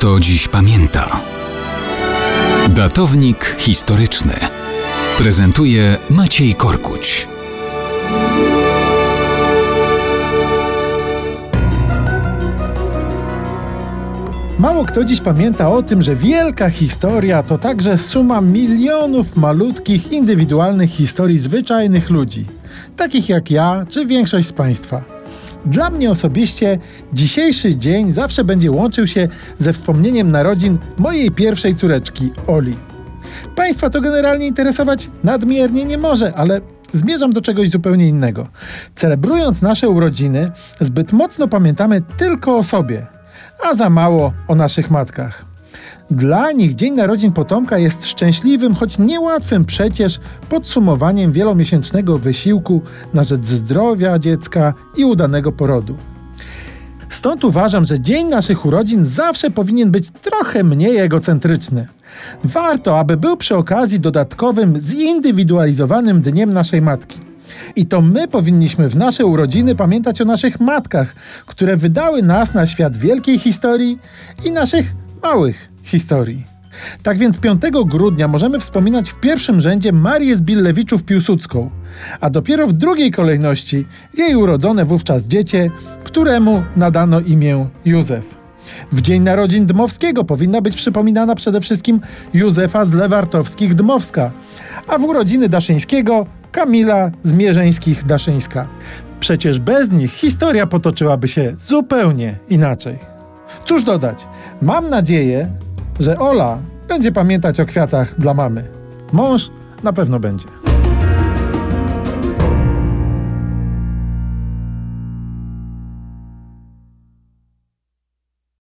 kto dziś pamięta. Datownik historyczny prezentuje Maciej Korkuć. Mało kto dziś pamięta o tym, że wielka historia to także suma milionów malutkich, indywidualnych historii zwyczajnych ludzi, takich jak ja czy większość z Państwa. Dla mnie osobiście dzisiejszy dzień zawsze będzie łączył się ze wspomnieniem narodzin mojej pierwszej córeczki, Oli. Państwa to generalnie interesować nadmiernie nie może, ale zmierzam do czegoś zupełnie innego. Celebrując nasze urodziny, zbyt mocno pamiętamy tylko o sobie, a za mało o naszych matkach. Dla nich Dzień Narodzin Potomka jest szczęśliwym, choć niełatwym przecież podsumowaniem wielomiesięcznego wysiłku na rzecz zdrowia dziecka i udanego porodu. Stąd uważam, że dzień naszych urodzin zawsze powinien być trochę mniej egocentryczny. Warto, aby był przy okazji dodatkowym, zindywidualizowanym dniem naszej matki. I to my powinniśmy w nasze urodziny pamiętać o naszych matkach, które wydały nas na świat wielkiej historii i naszych małych historii. Tak więc 5 grudnia możemy wspominać w pierwszym rzędzie Marię Zbillewiczów-Piłsudską, a dopiero w drugiej kolejności jej urodzone wówczas dziecię, któremu nadano imię Józef. W dzień narodzin Dmowskiego powinna być przypominana przede wszystkim Józefa z Lewartowskich-Dmowska, a w urodziny Daszyńskiego Kamila z Mierzeńskich-Daszyńska. Przecież bez nich historia potoczyłaby się zupełnie inaczej. Cóż dodać, mam nadzieję, że Ola będzie pamiętać o kwiatach dla mamy. Mąż na pewno będzie.